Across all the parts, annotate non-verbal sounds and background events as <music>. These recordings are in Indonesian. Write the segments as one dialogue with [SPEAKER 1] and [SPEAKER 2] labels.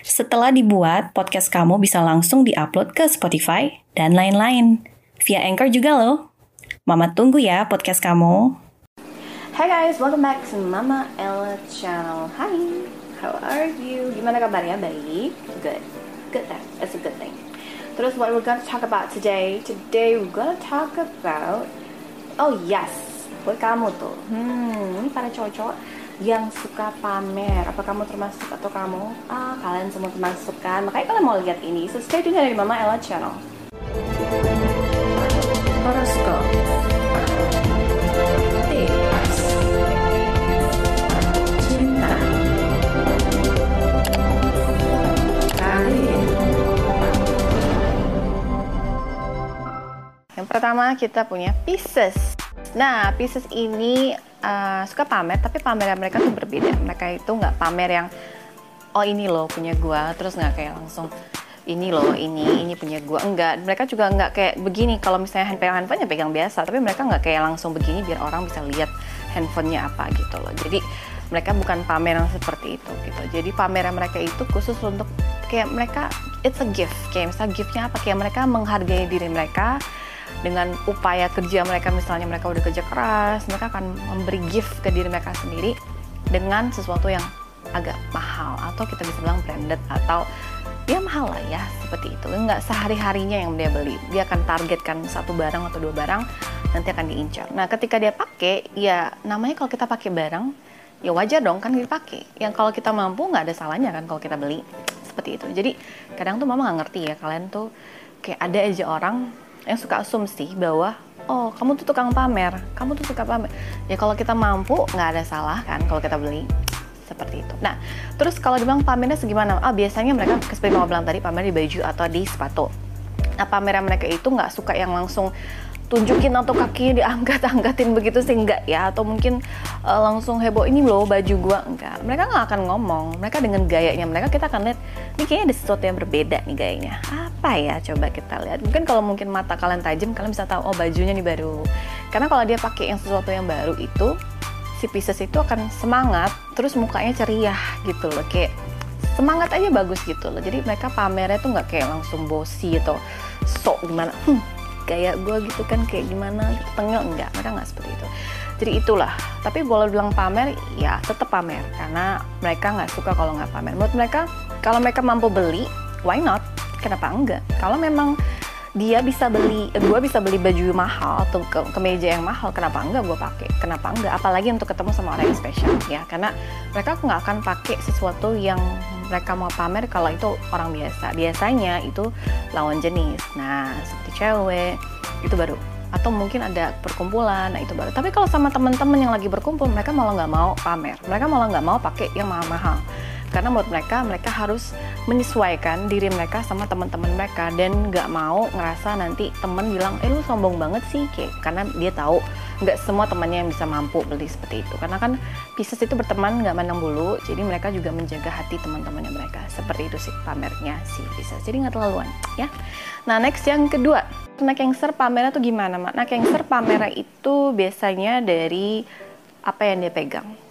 [SPEAKER 1] Setelah dibuat, podcast kamu bisa langsung diupload ke Spotify dan lain-lain. Via Anchor juga loh. Mama tunggu ya podcast kamu.
[SPEAKER 2] Hi guys, welcome back to Mama Ella channel. Hi, how are you? Gimana kabarnya? Baik? Good. Good then. It's a good thing. Terus what we're gonna talk about today? Today we're gonna talk about Oh yes, buat kamu tuh. Hmm, ini para cowok-cowok yang suka pamer. Apa kamu termasuk atau kamu? Ah, kalian semua termasuk kan? Makanya kalian mau lihat ini. So stay tune dari Mama Ella channel.
[SPEAKER 1] Horoscope. Tips. Cinta. Karir.
[SPEAKER 2] Yang pertama kita punya Pisces. Nah, Pisces ini uh, suka pamer, tapi pamer mereka tuh berbeda. Mereka itu nggak pamer yang oh ini loh punya gua, terus nggak kayak langsung ini loh ini ini punya gua. Enggak mereka juga nggak kayak begini. Kalau misalnya handphone handphone ya pegang biasa tapi mereka nggak kayak langsung begini biar orang bisa lihat handphonenya apa gitu loh. Jadi mereka bukan pameran seperti itu gitu. Jadi pameran mereka itu khusus untuk kayak mereka it's a gift. Kayak misalnya giftnya apa? Kayak mereka menghargai diri mereka dengan upaya kerja mereka misalnya mereka udah kerja keras mereka akan memberi gift ke diri mereka sendiri dengan sesuatu yang agak mahal atau kita bisa bilang branded atau ya mahal lah ya seperti itu. Nggak sehari harinya yang dia beli. Dia akan targetkan satu barang atau dua barang nanti akan diincar. Nah ketika dia pakai ya namanya kalau kita pakai barang ya wajar dong kan dipakai. Yang kalau kita mampu nggak ada salahnya kan kalau kita beli seperti itu. Jadi kadang tuh mama nggak ngerti ya kalian tuh kayak ada aja orang yang suka asumsi bahwa oh kamu tuh tukang pamer kamu tuh suka pamer ya kalau kita mampu nggak ada salah kan kalau kita beli seperti itu. Nah, terus kalau dibilang pamernya segimana? Ah, biasanya mereka seperti mama bilang tadi pamer di baju atau di sepatu. Nah, pameran mereka itu nggak suka yang langsung tunjukin atau kakinya diangkat-angkatin begitu sih? Enggak ya atau mungkin uh, langsung heboh ini loh baju gua. Enggak. Mereka nggak akan ngomong. Mereka dengan gayanya mereka kita akan lihat ini kayaknya ada sesuatu yang berbeda nih gayanya. Apa ya? Coba kita lihat. Mungkin kalau mungkin mata kalian tajam kalian bisa tahu oh bajunya nih baru. Karena kalau dia pakai yang sesuatu yang baru itu si Pisces itu akan semangat terus mukanya ceria gitu loh. Kayak semangat aja bagus gitu loh. Jadi mereka pamernya tuh nggak kayak langsung bosi atau sok gimana. Hmm, gaya gue gitu kan kayak gimana tengil enggak mereka nggak seperti itu. Jadi itulah. Tapi boleh bilang pamer ya tetap pamer. Karena mereka nggak suka kalau nggak pamer. Menurut mereka kalau mereka mampu beli why not? Kenapa enggak? Kalau memang dia bisa beli, gue bisa beli baju mahal atau ke, kemeja yang mahal, kenapa enggak gue pakai? Kenapa enggak? Apalagi untuk ketemu sama orang yang spesial ya, karena mereka nggak akan pakai sesuatu yang mereka mau pamer kalau itu orang biasa. Biasanya itu lawan jenis. Nah, seperti cewek itu baru atau mungkin ada perkumpulan, nah itu baru. Tapi kalau sama teman-teman yang lagi berkumpul, mereka malah nggak mau pamer. Mereka malah nggak mau pakai yang mahal-mahal karena menurut mereka mereka harus menyesuaikan diri mereka sama teman-teman mereka. Dan nggak mau ngerasa nanti temen bilang eh lu sombong banget sih kayak karena dia tahu nggak semua temannya yang bisa mampu beli seperti itu. Karena kan Pisces itu berteman nggak mandang bulu. Jadi mereka juga menjaga hati teman-temannya mereka. Seperti itu sih pamernya si Pisces. Jadi nggak terlaluan ya. Nah next yang kedua. Nah Cancer pamernya tuh gimana mak? Nah Cancer pamernya itu biasanya dari apa yang dia pegang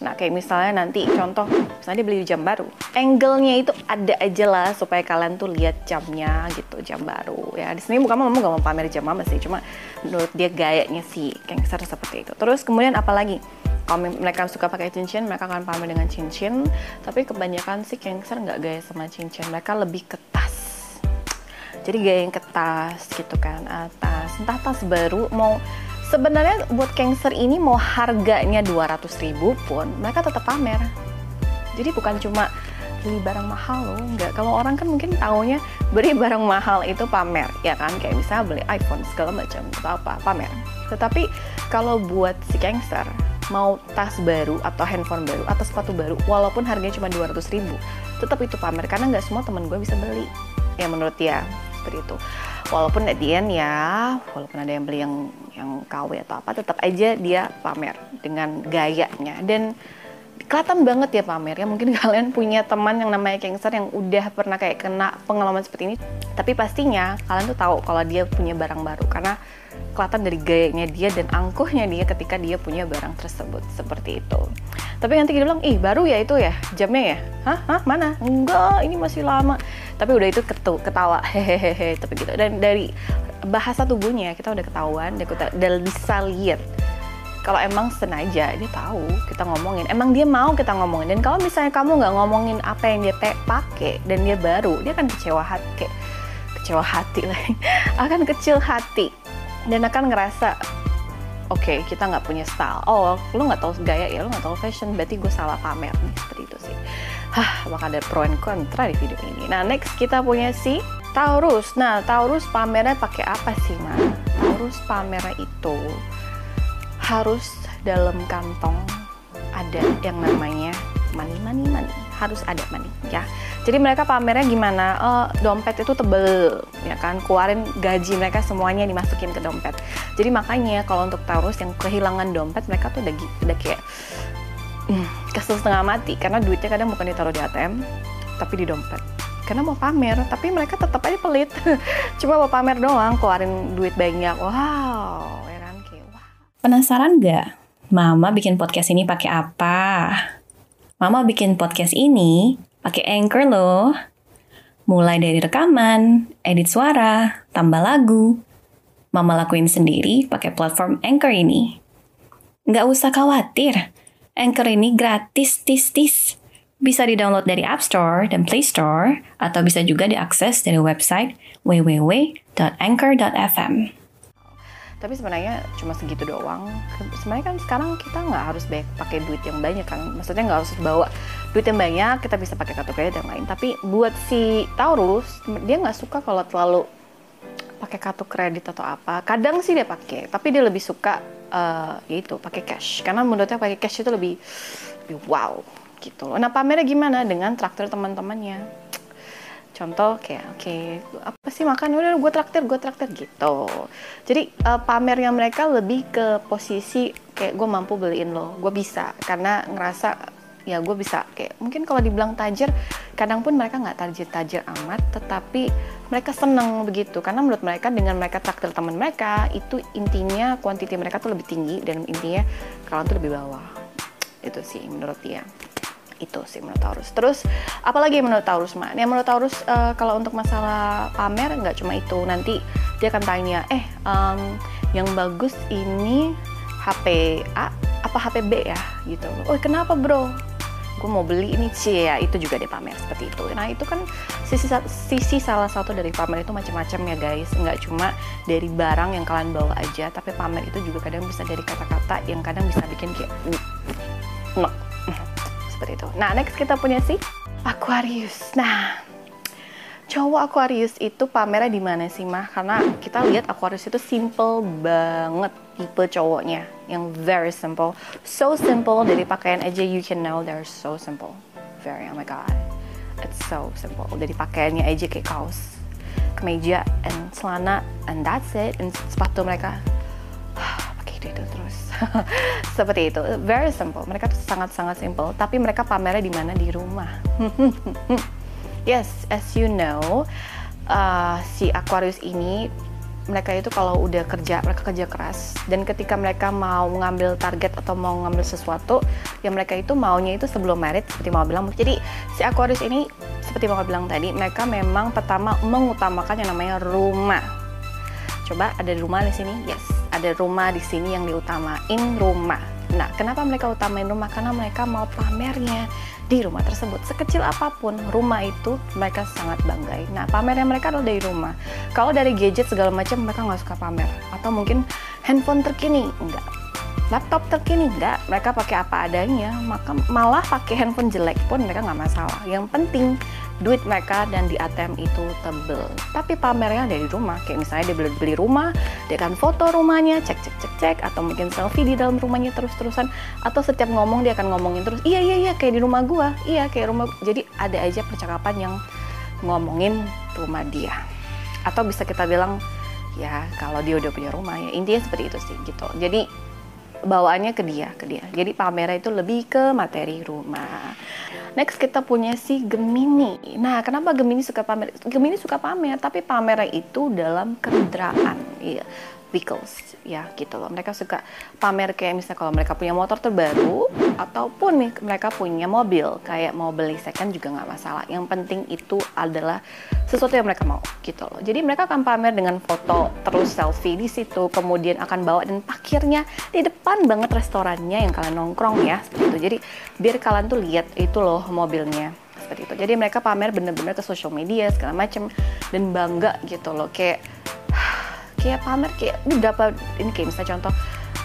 [SPEAKER 2] Nah, kayak misalnya nanti contoh, misalnya dia beli jam baru. Angle-nya itu ada aja lah supaya kalian tuh lihat jamnya gitu, jam baru. Ya, di sini bukan mama gak mau pamer jam mama sih, cuma menurut dia gayanya si Cancer seperti itu. Terus kemudian apalagi? Kalau mereka suka pakai cincin, mereka akan pamer dengan cincin. Tapi kebanyakan sih Cancer nggak gaya sama cincin, mereka lebih ke tas. Jadi gaya yang ke tas gitu kan, atas. Entah tas baru mau sebenarnya buat Cancer ini mau harganya 200 ribu pun mereka tetap pamer. Jadi bukan cuma beli barang mahal loh nggak kalau orang kan mungkin taunya beli <laughs> barang mahal itu pamer ya kan? Kayak misalnya beli iPhone segala macam atau apa pamer. Tetapi kalau buat si Cancer mau tas baru atau handphone baru atau sepatu baru walaupun harganya cuma 200 ribu tetap itu pamer. Karena nggak semua teman gue bisa beli ya menurut dia seperti itu. Walaupun at the end ya walaupun ada yang beli yang yang KW atau apa tetap aja dia pamer dengan gayanya. Dan kelihatan banget ya pamer ya mungkin <laughs> kalian punya teman yang namanya Gangster yang udah pernah kayak kena pengalaman seperti ini. Tapi pastinya kalian tuh tahu kalau dia punya barang baru. Karena kelihatan dari gayanya dia dan angkuhnya dia ketika dia punya barang tersebut. Seperti itu. Tapi nanti dia bilang ih baru ya itu ya? Jamnya ya? Hah? Hah? Mana? Enggak ini masih lama tapi udah itu ketu, ketawa. <laughs> Hehehe tapi gitu. Dan dari bahasa tubuhnya kita udah ketahuan dan kita udah bisa lihat. Kalau emang sengaja dia tahu kita ngomongin. Emang dia mau kita ngomongin. Dan kalau misalnya kamu nggak ngomongin apa yang dia pakai dan dia baru dia akan kecewa hati kayak kecewa hati lah. <laughs> Akan kecil hati. Dan akan ngerasa oke okay, kita nggak punya style. Oh lu nggak tahu gaya ya lu nggak tahu fashion berarti gue salah pamer. Nih seperti itu sih hah bakal ada pro and kontra di video ini. Nah next kita punya si Taurus. Nah Taurus pamernya pakai apa sih mah Taurus pamernya itu harus dalam kantong ada yang namanya money money money. Harus ada money ya. Jadi mereka pamernya gimana? Uh, dompet itu tebel ya kan? Keluarin gaji mereka semuanya dimasukin ke dompet. Jadi makanya kalau untuk Taurus yang kehilangan dompet mereka tuh udah, udah kayak hmm, kesel setengah mati karena duitnya kadang bukan ditaruh di ATM tapi di dompet karena mau pamer tapi mereka tetap aja pelit <laughs> cuma mau pamer doang keluarin duit banyak wow
[SPEAKER 1] Penasaran gak? Mama bikin podcast ini pakai apa? Mama bikin podcast ini pakai Anchor loh. Mulai dari rekaman, edit suara, tambah lagu. Mama lakuin sendiri pakai platform Anchor ini. Nggak usah khawatir, Anchor ini gratis tis-tis. Bisa di-download dari App Store dan Play Store, atau bisa juga diakses dari website www.anchor.fm
[SPEAKER 2] tapi sebenarnya cuma segitu doang. Sebenarnya kan sekarang kita nggak harus pakai duit yang banyak kan. Maksudnya nggak harus bawa duit yang banyak kita bisa pakai kartu kredit yang lain. Tapi buat si Taurus dia nggak suka kalau terlalu pakai kartu kredit atau apa kadang sih dia pakai tapi dia lebih suka uh, yaitu pakai cash. Karena menurutnya pakai cash itu lebih, lebih wow gitu nah pamernya gimana? Dengan traktor teman-temannya. Contoh kayak oke okay, apa sih makan? Udah gue traktir gue traktir gitu. Jadi uh, pamernya mereka lebih ke posisi kayak gue mampu beliin lo gue bisa. Karena ngerasa ya gue bisa kayak mungkin kalau dibilang tajir kadang pun mereka nggak tajir-tajir amat tetapi mereka seneng begitu karena menurut mereka dengan mereka traktir teman mereka itu intinya kuantiti mereka tuh lebih tinggi dan intinya kalian tuh lebih bawah itu sih menurut dia itu sih menurut Taurus. Terus apalagi menurut Taurus mah? Yang menurut Taurus uh, kalau untuk masalah pamer nggak cuma itu. Nanti dia akan tanya, eh um, yang bagus ini HP A apa HP B ya gitu. Oh kenapa bro? Gue mau beli ini sih ya itu juga dia pamer seperti itu. Nah itu kan sisi sisi salah satu dari pamer itu macam-macam ya guys. Nggak cuma dari barang yang kalian bawa aja, tapi pamer itu juga kadang bisa dari kata-kata yang kadang bisa bikin kayak seperti itu. Nah, next kita punya si Aquarius. Nah, cowok Aquarius itu pamernya di mana sih mah? Karena kita lihat Aquarius itu simple banget tipe cowoknya, yang very simple, so simple dari pakaian aja you can know they're so simple, very oh my god, it's so simple. Dari pakaiannya aja kayak kaos, kemeja, and celana, and that's it. And sepatu mereka. <sighs> Itu itu terus. <laughs> Seperti itu. Very simple. Mereka tuh sangat sangat simple. Tapi mereka pamernya di mana? Di rumah <laughs> yes as you know uh, si Aquarius ini mereka itu kalau udah kerja mereka kerja keras. Dan ketika mereka mau ngambil target atau mau ngambil sesuatu ya mereka itu maunya itu sebelum merit seperti mau bilang. Jadi si Aquarius ini seperti mau bilang tadi mereka memang pertama mengutamakan yang namanya rumah. Coba ada rumah di sini? Yes ada rumah di sini yang diutamain rumah. Nah, kenapa mereka utamain rumah? Karena mereka mau pamernya di rumah tersebut. Sekecil apa pun rumah itu mereka sangat banggai. Nah, pamernya mereka adalah dari rumah. Kalau dari gadget segala macam mereka nggak suka pamer. Atau mungkin handphone terkini, enggak. Laptop terkini enggak, mereka pakai apa adanya, maka malah pakai handphone jelek pun mereka nggak masalah. Yang penting duit mereka dan di ATM itu tebel. Tapi pamernya dari rumah, kayak misalnya dia beli, beli rumah, dia akan foto rumahnya, cek cek cek cek, atau mungkin selfie di dalam rumahnya terus terusan, atau setiap ngomong dia akan ngomongin terus, iya iya iya kayak di rumah gua, iya kayak rumah. Jadi ada aja percakapan yang ngomongin rumah dia. atau bisa kita bilang ya kalau dia udah punya rumah ya intinya seperti itu sih gitu jadi bawaannya ke dia ke dia. Jadi pamernya itu lebih ke materi rumah. Next kita punya si Gemini. Nah kenapa Gemini suka pamer? Gemini suka pamer tapi pamernya itu dalam kendaraan vehicles ya gitu loh. Mereka suka pamer kayak misalnya kalau mereka punya motor terbaru ataupun mereka punya mobil kayak mau beli second juga nggak masalah. Yang penting itu adalah sesuatu yang mereka mau gitu loh. Jadi mereka akan pamer dengan foto terus selfie di situ kemudian akan bawa dan parkirnya di depan banget restorannya yang kalian nongkrong ya seperti itu. Jadi biar kalian tuh lihat itu loh mobilnya seperti itu. Jadi mereka pamer bener-bener ke social media segala macem dan bangga gitu loh. Kayak kayak pamer kayak ini berapa ini kayak misalnya contoh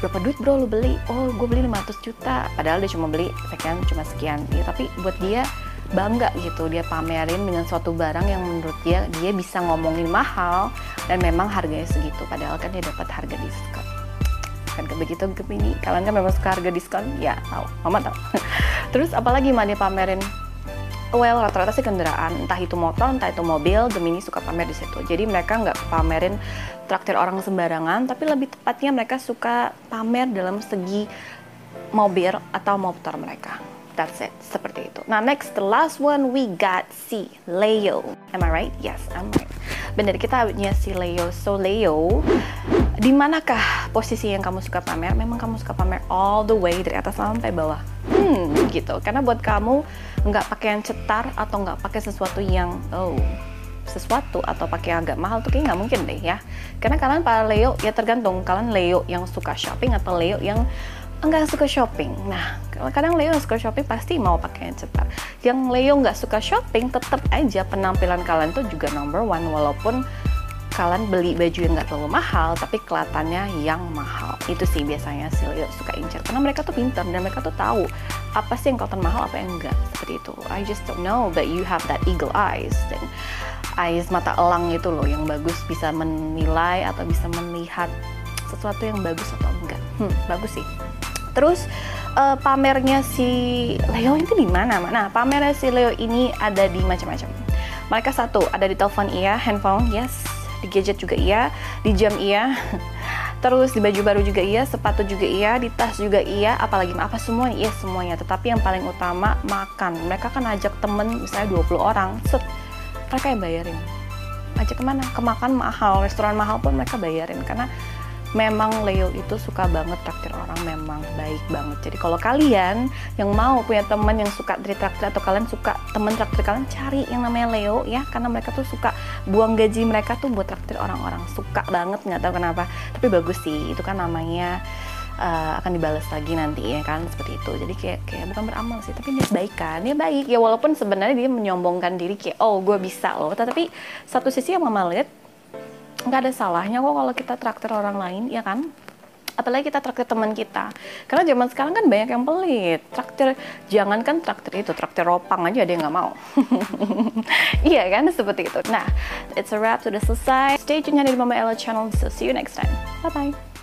[SPEAKER 2] berapa duit bro lu beli? Oh gue beli 500 juta. Padahal dia cuma beli sekian cuma sekian. Ya tapi buat dia bangga gitu dia pamerin dengan suatu barang yang menurut dia dia bisa ngomongin mahal dan memang harganya segitu. Padahal kan dia dapat harga diskon. Kan begitu ini kalian kan memang suka harga diskon? Ya tahu. Mama tahu. <laughs> Terus apalagi mah dia pamerin well rata-rata sih kendaraan entah itu motor entah itu mobil Gemini suka pamer di situ. Jadi mereka nggak pamerin traktir orang sembarangan tapi lebih tepatnya mereka suka pamer dalam segi mobil atau motor mereka. That's it seperti itu. Nah next the last one we got si Leo. Am I right? Yes I'm right. Benar kita punya si Leo. So Leo di manakah posisi yang kamu suka pamer? Memang kamu suka pamer all the way dari atas sampai bawah. Hmm gitu. Karena buat kamu nggak pakai yang cetar atau nggak pakai sesuatu yang oh sesuatu atau pakai agak mahal tuh kayak nggak mungkin deh ya. Karena kalian para Leo ya tergantung. Kalian Leo yang suka shopping atau Leo yang enggak suka shopping. Nah, kadang Leo yang suka shopping pasti mau pakai yang cetar. Yang Leo nggak suka shopping, tetap aja penampilan kalian tuh juga number one walaupun kalian beli baju yang nggak terlalu mahal tapi kelihatannya yang mahal. Itu sih biasanya si Leo suka incer. Karena mereka tuh pintar dan mereka tuh tahu apa sih yang kelihatan mahal apa yang enggak. Seperti itu. I just don't know but you have that eagle eyes dan eyes mata elang itu loh yang bagus bisa menilai atau bisa melihat sesuatu yang bagus atau enggak. Hmm, bagus sih. Terus uh, pamernya si Leo itu di mana? Mana? Pamernya si Leo ini ada di macam-macam. Mereka satu ada di telepon iya handphone yes di gadget juga iya, di jam iya, <laughs> terus di baju baru juga iya, sepatu juga iya, di tas juga iya, apalagi apa semua iya semuanya. Tetapi yang paling utama makan. Mereka kan ajak temen misalnya 20 orang, set, mereka yang bayarin. Ajak ke mana? Ke makan mahal, restoran mahal pun mereka bayarin karena memang Leo itu suka banget traktir orang memang baik banget. Jadi kalau kalian yang mau punya teman yang suka traktir atau kalian suka teman traktir kalian cari yang namanya Leo ya. Karena mereka tuh suka buang gaji mereka tuh buat traktir orang-orang. Suka banget nggak tahu kenapa. Tapi bagus sih itu kan namanya uh, akan dibalas lagi nanti ya kan? Seperti itu. Jadi kayak kayak bukan beramal sih tapi dia baik kan? Dia baik. Ya walaupun sebenarnya dia menyombongkan diri kayak oh gue bisa loh. Tapi satu sisi yang mama lihat nggak ada salahnya kok kalau kita traktir orang lain ya kan? Apalagi kita traktir teman kita. Karena zaman sekarang kan banyak yang pelit. Traktir jangan kan traktir itu traktir ropang aja dia nggak mau. <laughs> Iya kan? Seperti itu. Nah it's a wrap sudah selesai. Stay tune di Mama Ella channel. So see you next time. Bye bye